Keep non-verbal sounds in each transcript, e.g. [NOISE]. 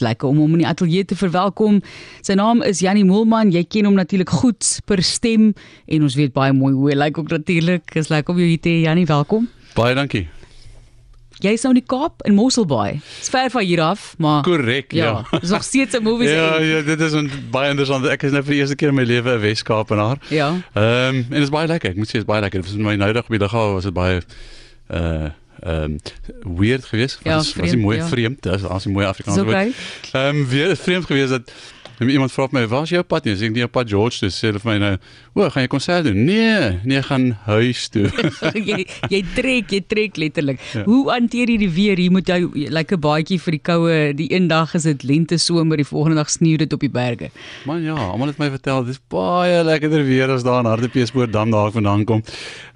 lekker om hom in die ateljee te verwelkom. Sy naam is Jannie Moelman. Jy ken hom natuurlik goed per stem en ons weet baie mooi hoe hy lyk ook natuurlik. Is lekker om jou hier te hê Jannie, welkom. Baie dankie. Jy is nou in die Kaap in Mosselbaai. Dis ver van hier af, maar Korrek, ja. ja. Dis nog steeds 'n movie se. [LAUGHS] Ja, ja, dit is 'n baie interessant. Ek is nou vir die eerste keer in my lewe 'n Wes-Kaapenaar. Ja. Ehm um, en dit is baie lekker. Ek moet sê dit is baie lekker. Vir my nou dag op die liggaam was dit baie uh ehm um, weird geweest. Ja, was, was vreemd, nie mooi ja. vreemd. Dit was 'n mooi Afrikaans Dis woord. Ehm um, weer vreemd geweest dat iemand vra my, "Waar is jou pad?" nie? Sê ek nie op pad George toe. Sê hulle vir my nou, "O, gaan jy konsert doen?" Nee, nee, gaan huis toe. [LAUGHS] jy jy trek, jy trek letterlik. Ja. Hoe hanteer jy die weer? Hier moet jy lekker baadjie vir die koue. Die een dag is dit lente somer, die volgende dag sneeu dit op die berge. Man ja, almal het my vertel dis baie lekkerder weer as daar in Hartbeespoort dam daar vandaan kom.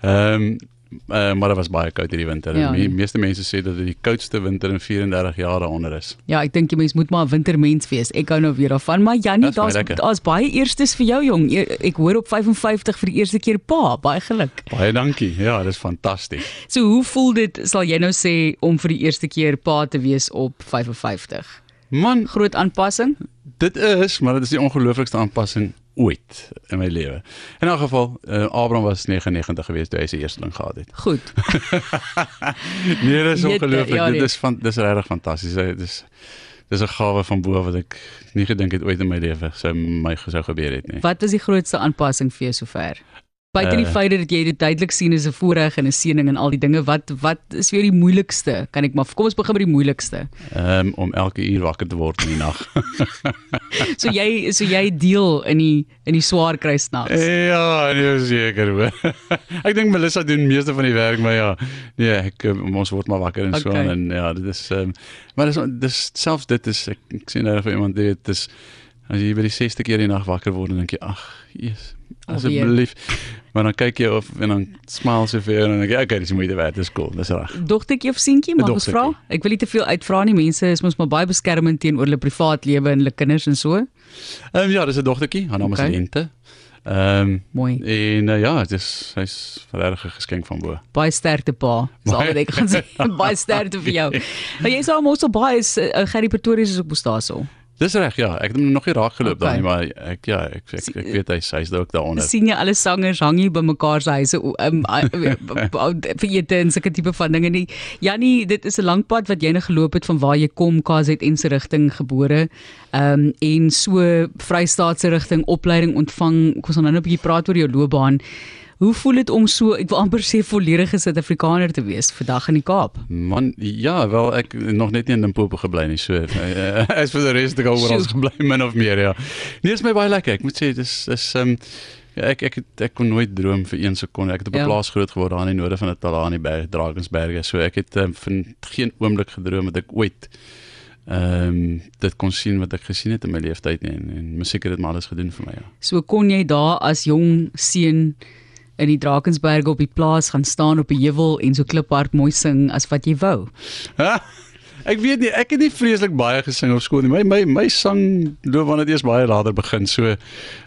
Ehm um, uh, maar dit was baie koud hierdie winter. Ja, die nee. meeste mense sê dat dit die koudste winter in 34 jaar daaronder is. Ja, ek dink jy mens moet maar 'n wintermens wees. Ek hou nou weer daarvan, maar baie daar's daar's baie eerstes vir jou jong. E- Ek hoor op 55 vir die eerste keer pa. Baie geluk. Baie dankie. Ja, dis fantasties. So hoe voel dit sal jy nou sê om vir die eerste keer pa te wees op 55? Man, Groot aanpassing? dit is, maar dit is die ongelooflikste aanpassing ooit in my lewe. In elk geval, uh, Abraham was 99 geweest toe hy sy eersteling gehad het. Goed. Nee, dis Jette, ongelooflik. ja, nee. Dit is van dis regtig fantasties. Dit is dis 'n gawe van bo wat ek nie gedink het ooit in my lewe sou my sou gebeur het nie. Wat was die grootste aanpassing vir jou sover? Buite die Eh. feit dat jy dit duidelik sien as 'n voorreg en 'n seëning en al die dinge, wat wat is vir jou die moeilikste? Kan ek maar kom ons begin met die moeilikste. Ehm um, om elke uur wakker te word in die nag. [LAUGHS] So jy so jy deel in die in die swaar kry snags. ja, nee, seker hoor. [LAUGHS] ek dink Melissa doen meeste van die werk, maar ja, nee, ek eh, ons word maar wakker en so Okay. en ja, dit is ehm um, maar dis dis selfs dit is ek, ek sien nou vir iemand dit is as jy by die 6ste keer die nag wakker word en dink jy ag, Jesus. Asseblief. Maar dan kyk jy of en dan smile sy vir jou en dan dink jy okay, dis moeite werd, dis cool, dis reg. Dogtertjie of seentjie, mag ons vra? Ek wil nie te veel uitvra nie. Mense is mos maar baie beskermend teenoor hulle privaat lewe en hulle kinders en so. Ehm um, ja, dis 'n dogtertjie, haar naam Okay. is Lente. Ehm um, Mooi. en uh, ja, dit is hy's regtig 'n geskenk van bo. Baie sterkte pa. Dis al wat ek gaan sê. [LAUGHS] baie sterkte vir jou. [LAUGHS] Maar jy sê mos so baie is uh, Gerry Pretorius is ook mos daarso. Dis reg, ja. Ek het hom nog nie raak geloop Okay. nie, maar ek ja, ek ek, ek, ek weet hy's hy's ook daaronder. sien jy alle sangers hang hier by mekaar se huise um, [LAUGHS] vir ete en sulke tipe van dinge nie. Jannie, dit is 'n lang pad wat jy nou geloop het van waar jy kom KZN se rigting gebore. Ehm um, en so Vrystaat se rigting opleiding ontvang. Kom ons gaan nou 'n bietjie praat oor jou loopbaan. Hoe voel dit om so, ek wil amper sê volledige Suid-Afrikaner te wees vandag in die Kaap? Man, ja, wel ek nog net nie in Limpopo gebly nie, so [LAUGHS] uh, as vir die res te gaan oral gebly min of meer, ja. Nee, is my baie lekker. Ek moet sê dis is ehm um, ja, ek ek ek kon nooit droom vir 1 sekonde. Ek het op 'n Ja. plaas groot geword daar in die noorde van die berg Drakensberge. So ek het um, vir geen oomblik gedroom dat ek ooit ehm um, dit kon sien wat ek gesien het in my lewe tyd en, en musiek het dit maar alles gedoen vir my, ja. So kon jy daar as jong seun in die Drakensberge op die plaas gaan staan op 'n heuwel en so kliphard mooi sing as wat jy wou. Ha, ek weet nie, ek het nie vreeslik baie gesing op skool nie. My my my sang loopbaan het eers baie later begin. So ehm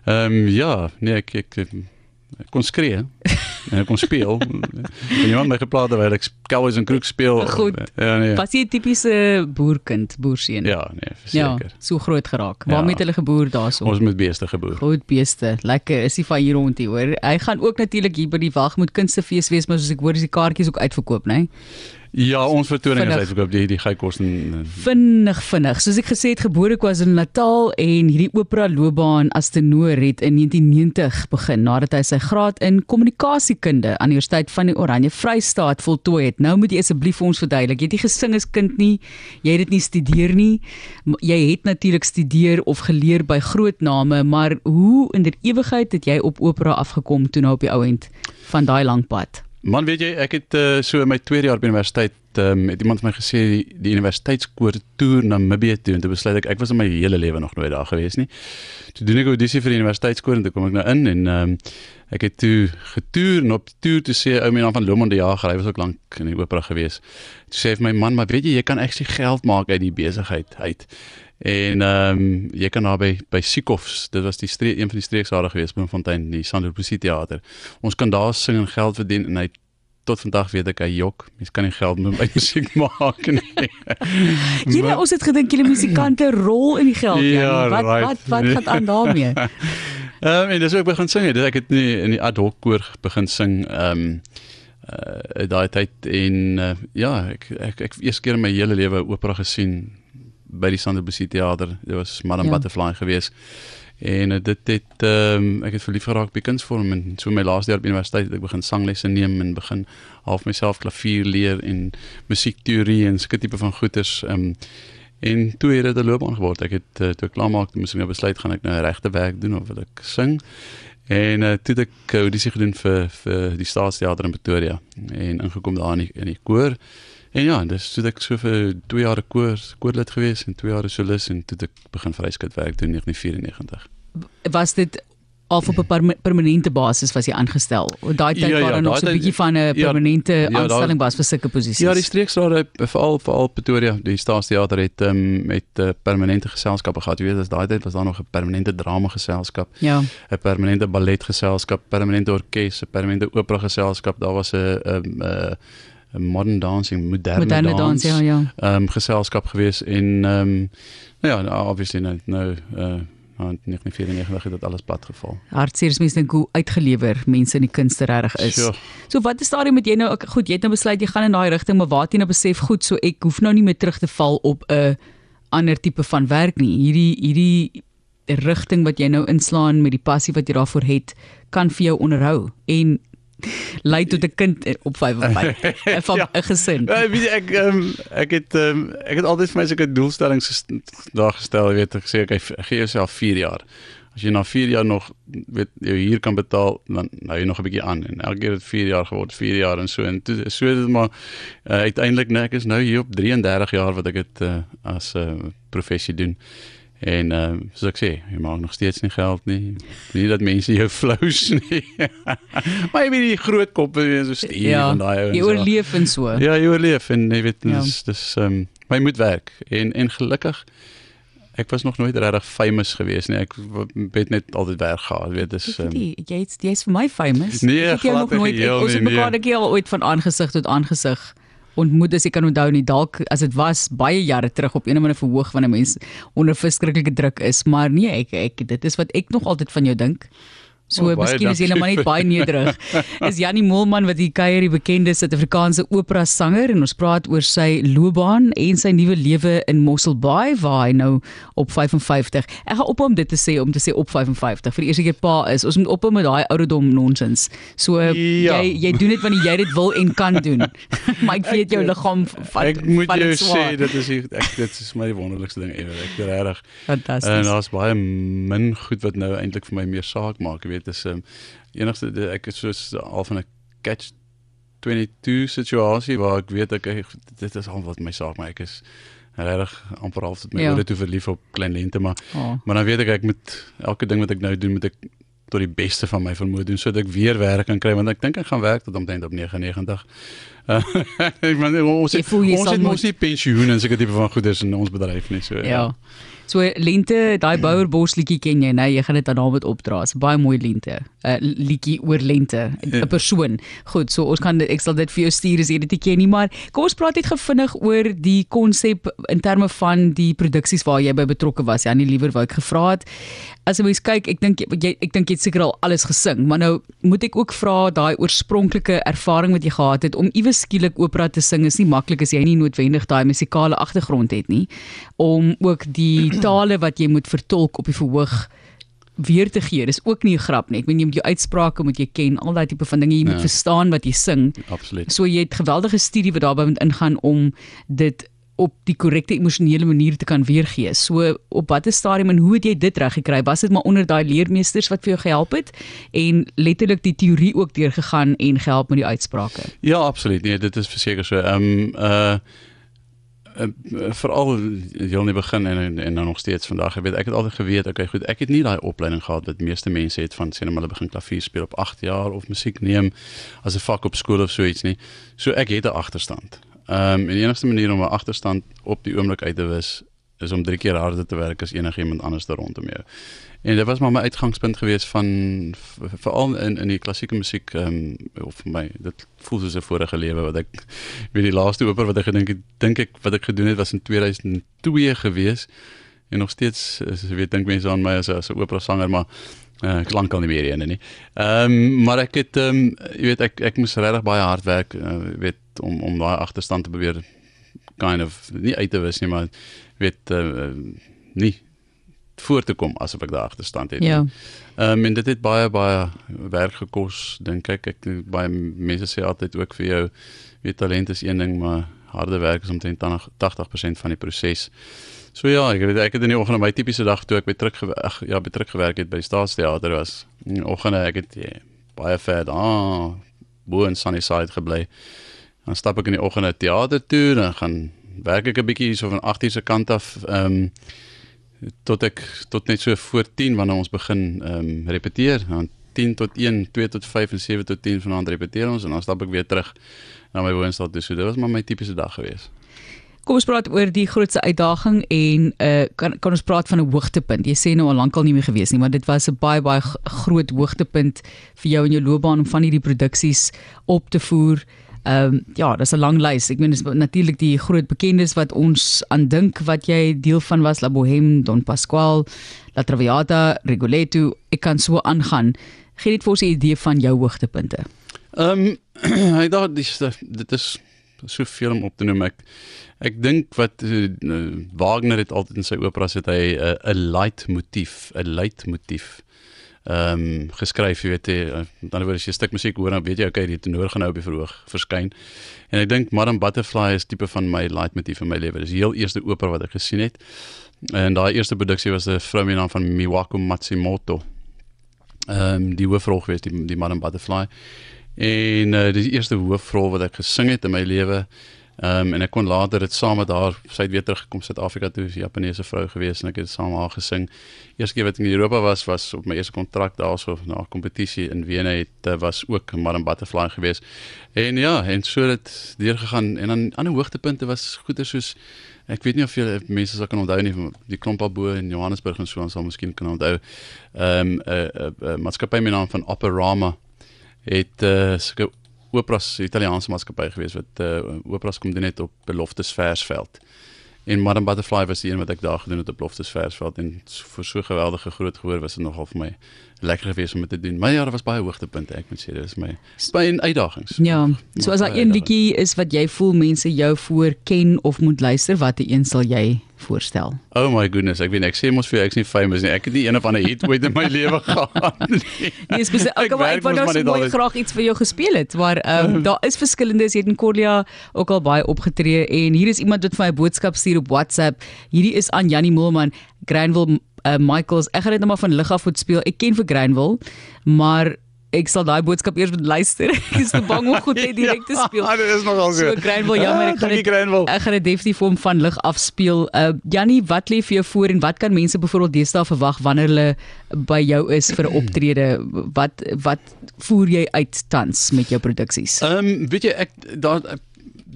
um, ja, nee, ek ek, ek, ek kon skree en ek kon speel. [LAUGHS] en iemand my geplaas terwyl ek Cowboys en Crook speel. Goed. Ja nee. Was jy 'n tipiese boerkind, boerseun? Ja, nee, Ja, verseker. so groot geraak. Ja. Waarmee het hulle geboer daarso? Ons met beeste geboer. Groot beeste. Lekker. Is hy van hier rond hier hoor. Hy gaan ook natuurlik hier by die Wagmoed Kunstefees wees, maar soos ek hoor is die kaartjies ook uitverkoop, né? Nee? Ja, ons vertoning is Vinnig. uitverkoop die die Geykos en Vinnig vinnig. Soos ek gesê het, gebore KwaZulu-Natal en hierdie opera loopbaan as tenor het in 1990 begin nadat hy sy graad in kommunikasiekunde aan die Universiteit van die Oranje Vrystaat voltooi het. Nou moet jy asseblief vir ons verduidelik. Jy het nie gesing as kind nie. Jy het dit nie studeer nie. Jy het natuurlik studeer of geleer by groot name, maar hoe in der ewigheid het jy op opera afgekom toe nou op die ou end van daai lang pad? Man, weet jy, ek het uh, so in my tweede jaar op universiteit um, het iemand my gesê die, die universiteitskoor toer Namibië toe en toe besluit ek ek was in my hele lewe nog nooit daar gewees nie. Toe doen ek audisie vir die universiteitskoor en toe kom ek nou in en um, ek het toe getoer en op toer toe sê ou naam van Lomond die Jager, hy was ook lank in die opera gewees. Toe sê hy vir my man, maar weet jy, jy kan actually geld maak uit die besigheid uit. En ehm um, jy kan daar by Siekhofs, dit was die streek een van die streeksade gewees by Fontein, die Sandro Pusie teater. Ons kan daar sing en geld verdien en hy tot vandag weet ek hy jok. Mens kan nie geld met my [LAUGHS] musiek maak nie. [LAUGHS] Jy ons het gedink julle musikante rol in die geld ja, wat, right. wat wat wat gaan aan daarmee? [LAUGHS] Ehm um, en dis ook begin sing. Dis ek het nie in die ad hoc koor begin sing ehm um, uh daai tyd en uh, ja, ek ek ek eers keer in my hele lewe opera gesien by die Sanderbusi teater. Dit was Madame ja. Butterfly geweest. En uh, dit het ehm um, ek het verlief geraak by kunsvorm en so my laaste jaar op universiteit het ek begin sanglesse neem en begin half myself klavier leer en musiekteorie en sulke tipe van goeters ehm um, En toe het dit 'n loopbaan geword. Ek het uh, toe klaar maak, moes ek nou besluit gaan ek nou regte werk doen of wil ek sing. En uh, toe het ek audisie gedoen vir vir die Staatsteater in Pretoria en ingekom daar in die, in die koor. En ja, dis toe ek so vir 2 jaar koor koorlid gewees en 2 jaar solis en toe ek begin vryskut werk doen in 1994. Was dit of op 'n permanente basis was jy aangestel. Daai tyd ja, ja, was nog so 'n bietjie van 'n permanente ja, ja, aanstelling was vir sulke posisies. Ja, die streeksrade veral veral Pretoria, die Staatsteater het um, met 'n uh, permanente geselskappe gehad. Jy weet, as daai tyd was daar nog 'n permanente drama geselskap, ja. 'n permanente ballet geselskap, permanente orkes, 'n permanente opera geselskap. Daar was 'n 'n 'n modern dancing, moderne, moderne dans, dans ja, ja. Ehm um, geselskap gewees en ehm um, nou ja, obviously nou nou uh, in 1994 het dit alles plat geval. Hartseer is mense dink hoe uitgelewer mense in die kunste regtig is. Sure. So wat is daarin met jy nou goed, jy het nou besluit jy gaan in daai rigting, maar waar jy nou besef goed, so ek hoef nou nie meer terug te val op 'n ander tipe van werk nie. Hierdie hierdie rigting wat jy nou inslaan met die passie wat jy daarvoor het, kan vir jou onderhou en lei tot 'n kind op 5 of 5 van 'n ja. gesin. Ja, weet ek um, ek het um, ek het altyd vir my sulke doelstellings daar gestel, weet ek sê ek gee jouself 4 jaar. As jy na 4 jaar nog weet jy hier kan betaal, dan nou jy nog 'n bietjie aan en elke keer het 4 jaar geword, 4 jaar en so en toe so dit maar uh, uiteindelik net ek is nou hier op 33 jaar wat ek dit uh, as 'n uh, professie doen. En ehm uh, soos ek sê, jy maak nog steeds nie geld nie. Nie dat mense jou [LAUGHS] flous nie. [LAUGHS] maar jy weet die groot koppe so stuur ja, van daai ouens. Jy oorleef en so. Ja, jy oorleef en jy weet ja. dis dis ehm um, my moet werk en en gelukkig ek was nog nooit regtig famous geweest nie. Ek het net altyd werk gehad, weet dis um, jy jy's vir my famous. Nee, ek het nog nooit ek, ons het mekaar nee. 'n keer ooit van aangesig tot aangesig ontmoet as ek kan onthou nie dalk as dit was baie jare terug op een of ander verhoog van 'n mens onder verskriklike druk is maar nee ek ek dit is wat ek nog altyd van jou dink So oh, miskien is jy nou maar net baie nederig. [LAUGHS] Is Jannie Moelman wat hier kuier, die bekende Suid-Afrikaanse opera sanger en ons praat oor sy loopbaan en sy nuwe lewe in Mossel Bay waar hy nou op 55. Ek gaan op om dit te sê om te sê op 55 vir die eerste keer pa is. Ons moet op met daai ouderdom nonsens. So ja. jy jy doen dit wanneer jy dit wil en kan doen. [LAUGHS] maar ek weet jou liggaam vat Ek moet jou sê dit is ek dit is my wonderlikste ding ever. Ek regtig. Fantasties. En daar's baie min goed wat nou eintlik vir my meer saak maak, weet weet is um, enigste ek is soos al van 'n catch 22 situasie waar ek weet ek dit is al wat my saak maar ek is regtig amper half tot my ja. oor toe verlief op klein lente maar oh. maar dan weet ek ek moet elke ding wat ek nou doen moet ek tot die beste van my vermoë doen sodat ek weer werk kan kry want ek dink ek gaan werk tot omtrent op 99. [LAUGHS] Ek meen ons het, ons het mos nie pensioen en seker tipe van goederes in ons bedryf nie so ja. ja. So lente, daai [CLEARS THROAT] Bouer Bos liedjie ken jy, nee, jy gaan dit aan David opdra. Dit's baie mooi lente. 'n uh, Liedjie oor lente, 'n ja. persoon. Goed, so ons kan ek sal dit vir jou stuur as jy dit ken nie, maar kom ons praat net gefvinnig oor die konsep in terme van die produksies waar jy by betrokke was. Ja, nie liewer wou ek gevra het. As jy mens kyk, ek dink jy ek dink jy het seker al alles gesing, maar nou moet ek ook vra daai oorspronklike ervaring wat jy gehad het om iewes skielik opera te sing is nie maklik as jy nie noodwendig daai musikale agtergrond het nie om ook die [CLEARS THROAT] tale wat jy moet vertolk op die verhoog weer te gee. Dis ook nie 'n grap nie. Ek meen jy moet jou uitsprake moet jy ken, al daai tipe van dinge jy moet ja. verstaan wat jy sing. Absoluut. So jy het geweldige studie wat daarbey moet ingaan om dit op die korrekte emosionele manier te kan weergee. So op watter stadium en hoe het jy dit reg gekry? Was dit maar onder daai leermeesters wat vir jou gehelp het en letterlik die teorie ook deurgegaan en gehelp met die uitsprake? Ja, absoluut. Nee, dit is verseker so. Ehm um, uh uh, veral heel in die begin en en, en nou nog steeds vandag ek weet ek het altyd geweet okay goed ek het nie daai opleiding gehad wat meeste mense het van maar hulle begin klavier speel op 8 jaar of musiek neem as 'n vak op skool of so iets nie so ek het 'n agterstand ehm um, en die enigste manier om 'n agterstand op die oomblik uit te wis is om drie keer harder te werk as enigiemand anders daar rondom jou. En dit was maar my uitgangspunt gewees van veral in in die klassieke musiek ehm um, of vir my dit voel soos 'n vorige lewe wat ek weet die laaste oper wat ek gedink het dink ek wat ek gedoen het was in 2002 gewees en nog steeds is weet dink mense aan my as 'n opera sanger maar uh, ek lank al nie meer eene nie. Ehm um, maar ek het ehm um, jy weet ek ek moes regtig baie hard werk uh, weet om om daai agterstand te probeer kind of nie uit te wis nie maar weet uh, nie voor te kom asof ek daar agterstand het. Ja. Ehm um, en dit het baie baie werk gekos dink ek. Ek baie mense sê altyd ook vir jou weet talent is een ding maar harde werk is omtrent 80% van die proses. So ja, ek weet ek het in die oggend my tipiese dag toe ek by terug ag ja, by terug gewerk het by Staatsteater was. In die oggende ek het ja, baie vet ah bo in Sunnyside gebly. Dan stap ek in die oggende teater toe en gaan werk ek 'n bietjie so van 8:00 se kant af ehm um, tot ek tot net so voor 10 wanneer ons begin ehm um, repeteer. Dan 10 tot 1, 2 tot 5 en 7 tot 10 vanaand repeteer ons en dan stap ek weer terug na my woonstel toe. So dit was maar my tipiese dag gewees. Kom ons praat oor die grootste uitdaging en uh kan kan ons praat van 'n hoogtepunt. Jy sê nou al lankal nie meer gewees nie, maar dit was 'n baie baie groot hoogtepunt vir jou in jou loopbaan om van hierdie produksies op te voer. Ehm um, ja, dis 'n lang lys. Ek meen dis natuurlik die groot bekendes wat ons aandink wat jy deel van was La Bohème, Don Pasquale, La Traviata, Rigoletto. Ek kan so aangaan. Gee net vir ons 'n idee van jou hoogtepunte. Ehm um, ek dink dit is soveel om op te noem. Ek ek dink wat uh, Wagner het altyd in sy operas het hy 'n uh, 'n leitmotief, 'n leitmotief ehm um, geskryf, jy weet jy, uh, met ander as jy 'n stuk musiek hoor dan weet jy okay, die tenor gaan nou op die verhoog verskyn. En ek dink Madame Butterfly is tipe van my leitmotief in my lewe. Dis die heel eerste opera wat ek gesien het. En daai eerste produksie was 'n vrou met die naam van Miwako Matsumoto. Ehm um, die hoofrol gewees die die Madame Butterfly. En uh, dis die eerste hoofrol wat ek gesing het in my lewe. Ehm um, en ek kon later dit saam met haar sy het weer teruggekom Suid-Afrika toe, 'n Japaneese vrou gewees en ek het saam haar gesing. Eerste keer wat ek in Europa was was op my eerste kontrak daarso na 'n kompetisie in Wene het uh, was ook Madam Butterfly gewees. En ja, en so het deur gegaan en dan ander hoogtepunte was goeie soos ek weet nie of julle mense sal kan onthou nie die Klompabo in Johannesburg en so ons sal miskien kan onthou. Ehm um, 'n uh, uh, uh, maatskappy met naam van Operama het uh, so Operas Italiaanse maatskappy gewees wat uh, Operas kom doen net op Beloftes Versveld. En Madam Butterfly was die een wat ek daar gedoen het op Beloftes Versveld en vir so geweldige groot gehoor was dit nogal vir my lekker geweest om dit te doen. Maar ja, daar was baie hoogtepunte, ek moet sê, dit is my baie uitdagings. Ja, so as daar een liedjie is wat jy voel mense jou voor ken of moet luister, watter een sal jy voorstel? Oh my goodness, ek weet ek sê mos vir ek's nie famous nie. Ek het nie een of ander hit ooit in my [LAUGHS] lewe gehad nie. Nee, spesifiek ek, ek, ek wou nou so mooi graag iets vir jou gespeel het, maar ehm um, daar is verskillendes. Jy het in Corlia ook al baie opgetree en hier is iemand wat vir my 'n boodskap stuur op WhatsApp. Hierdie is aan Jannie Moelman, Granville uh, Michaels. Ek gaan dit net maar van lig af moet speel. Ek ken vir Granville, maar ek sal daai boodskap eers moet luister. [LAUGHS] ek is te bang om goed net direk te speel. Ja, [LAUGHS] dit is nogal so. So Granville, jammer, ek gaan dit ek gaan dit definitief vir hom van lig af speel. Uh Jannie, wat lê vir jou voor en wat kan mense byvoorbeeld deesdae verwag wanneer hulle by jou is vir 'n [CLEARS THROAT] optrede? Wat wat voer jy uit tans met jou produksies? Ehm um, weet jy ek daar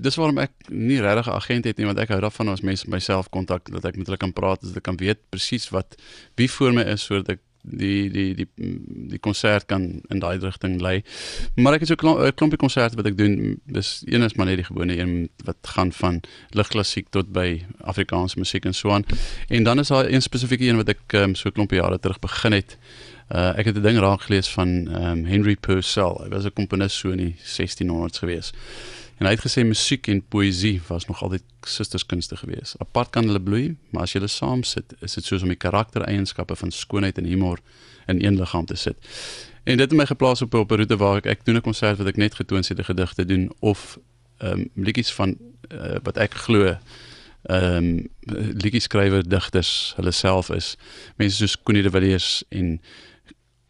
dis waarom ek nie regtig 'n agent het nie want ek hou daarvan as mense myself kontak dat ek met hulle kan praat dat ek kan weet presies wat wie voor my is sodat ek die die die die konsert kan in daai rigting lei. Maar ek het so 'n klompie konserte wat ek doen. Dis een is maar net die gewone een wat gaan van ligklassiek tot by Afrikaanse musiek en so aan. En dan is daar een spesifieke een wat ek um, so 'n klompie jare terug begin het. Uh, ek het 'n ding raak gelees van um, Henry Purcell. Hy was 'n komponis so in die 1600s gewees. En hy het gesê musiek en poësie was nog altyd susterskunste geweest. Apart kan hulle bloei, maar as jy hulle saam sit, is dit soos om die karaktereienskappe van skoonheid en humor in een liggaam te sit. En dit het my geplaas op 'n roete waar ek ek doen 'n konsert wat ek net getoon sit 'n gedigte doen of um, liedjies van uh, wat ek glo ehm um, liedjies skrywer digters hulle self is. Mense soos Connie de Villiers en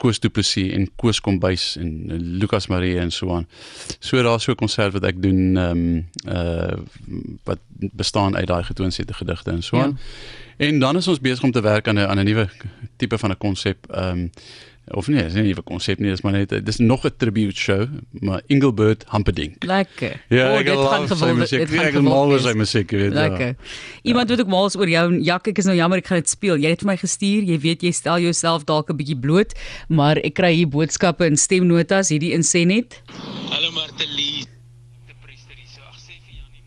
Koos Du Plessis en Koos Kombuis en uh, Lucas Marie en so aan. So daar's so 'n konsert wat ek doen ehm um, uh wat bestaan uit daai getoonsette gedigte en so aan. Ja. En dan is ons besig om te werk aan 'n aan 'n nuwe tipe van 'n konsep. Ehm um, of nee, dis nie 'n nuwe konsep nie, dis maar net dis nog 'n tribute show, maar Engelbert Humperdinck. Lekker. Ja, O, ek gaan Ek is gewild mal oor sy musiek, jy weet. ja. Lekker. Iemand wat ook mal is oor jou en Jak, ek is nou jammer ek gaan dit speel. Jy het vir my gestuur. Jy weet jy stel jouself dalk 'n bietjie bloot, maar ek kry hier boodskappe en stemnotas hierdie in sê net. Hallo Martelie. Die priester hier so. Ag sê vir Janie.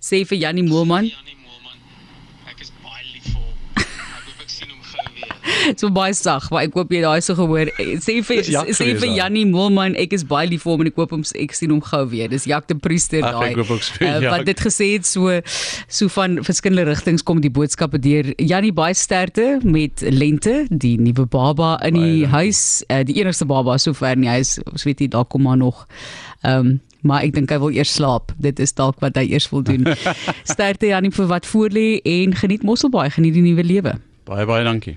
Sê vir. Janie Moelman. Ek is baie lief vir hom. Ek hoop ek sien hom gou weer. [LAUGHS] So baie sag, maar ek hoop jy daai so gehoor. Sê vir sê vir. Jannie Moelman, ek is baie lief vir hom en ek hoop hom ek sien hom gou weer. Dis Jak die priester daai. Eh, Jak. Wat dit gesê het so so van verskillende rigtings kom die boodskappe deur. Jannie baie sterkte met Lente, die nuwe baba in die Baie huis, uh, die enigste baba sover in die huis. Ons weet nie daar kom maar nog. Ehm um, maar ek dink hy wil eers slaap. Dit is dalk wat hy eers wil doen. [LAUGHS] Sterkte Jannie vir wat voor lê en geniet Mosselbaai, geniet die nuwe lewe. Baie baie dankie.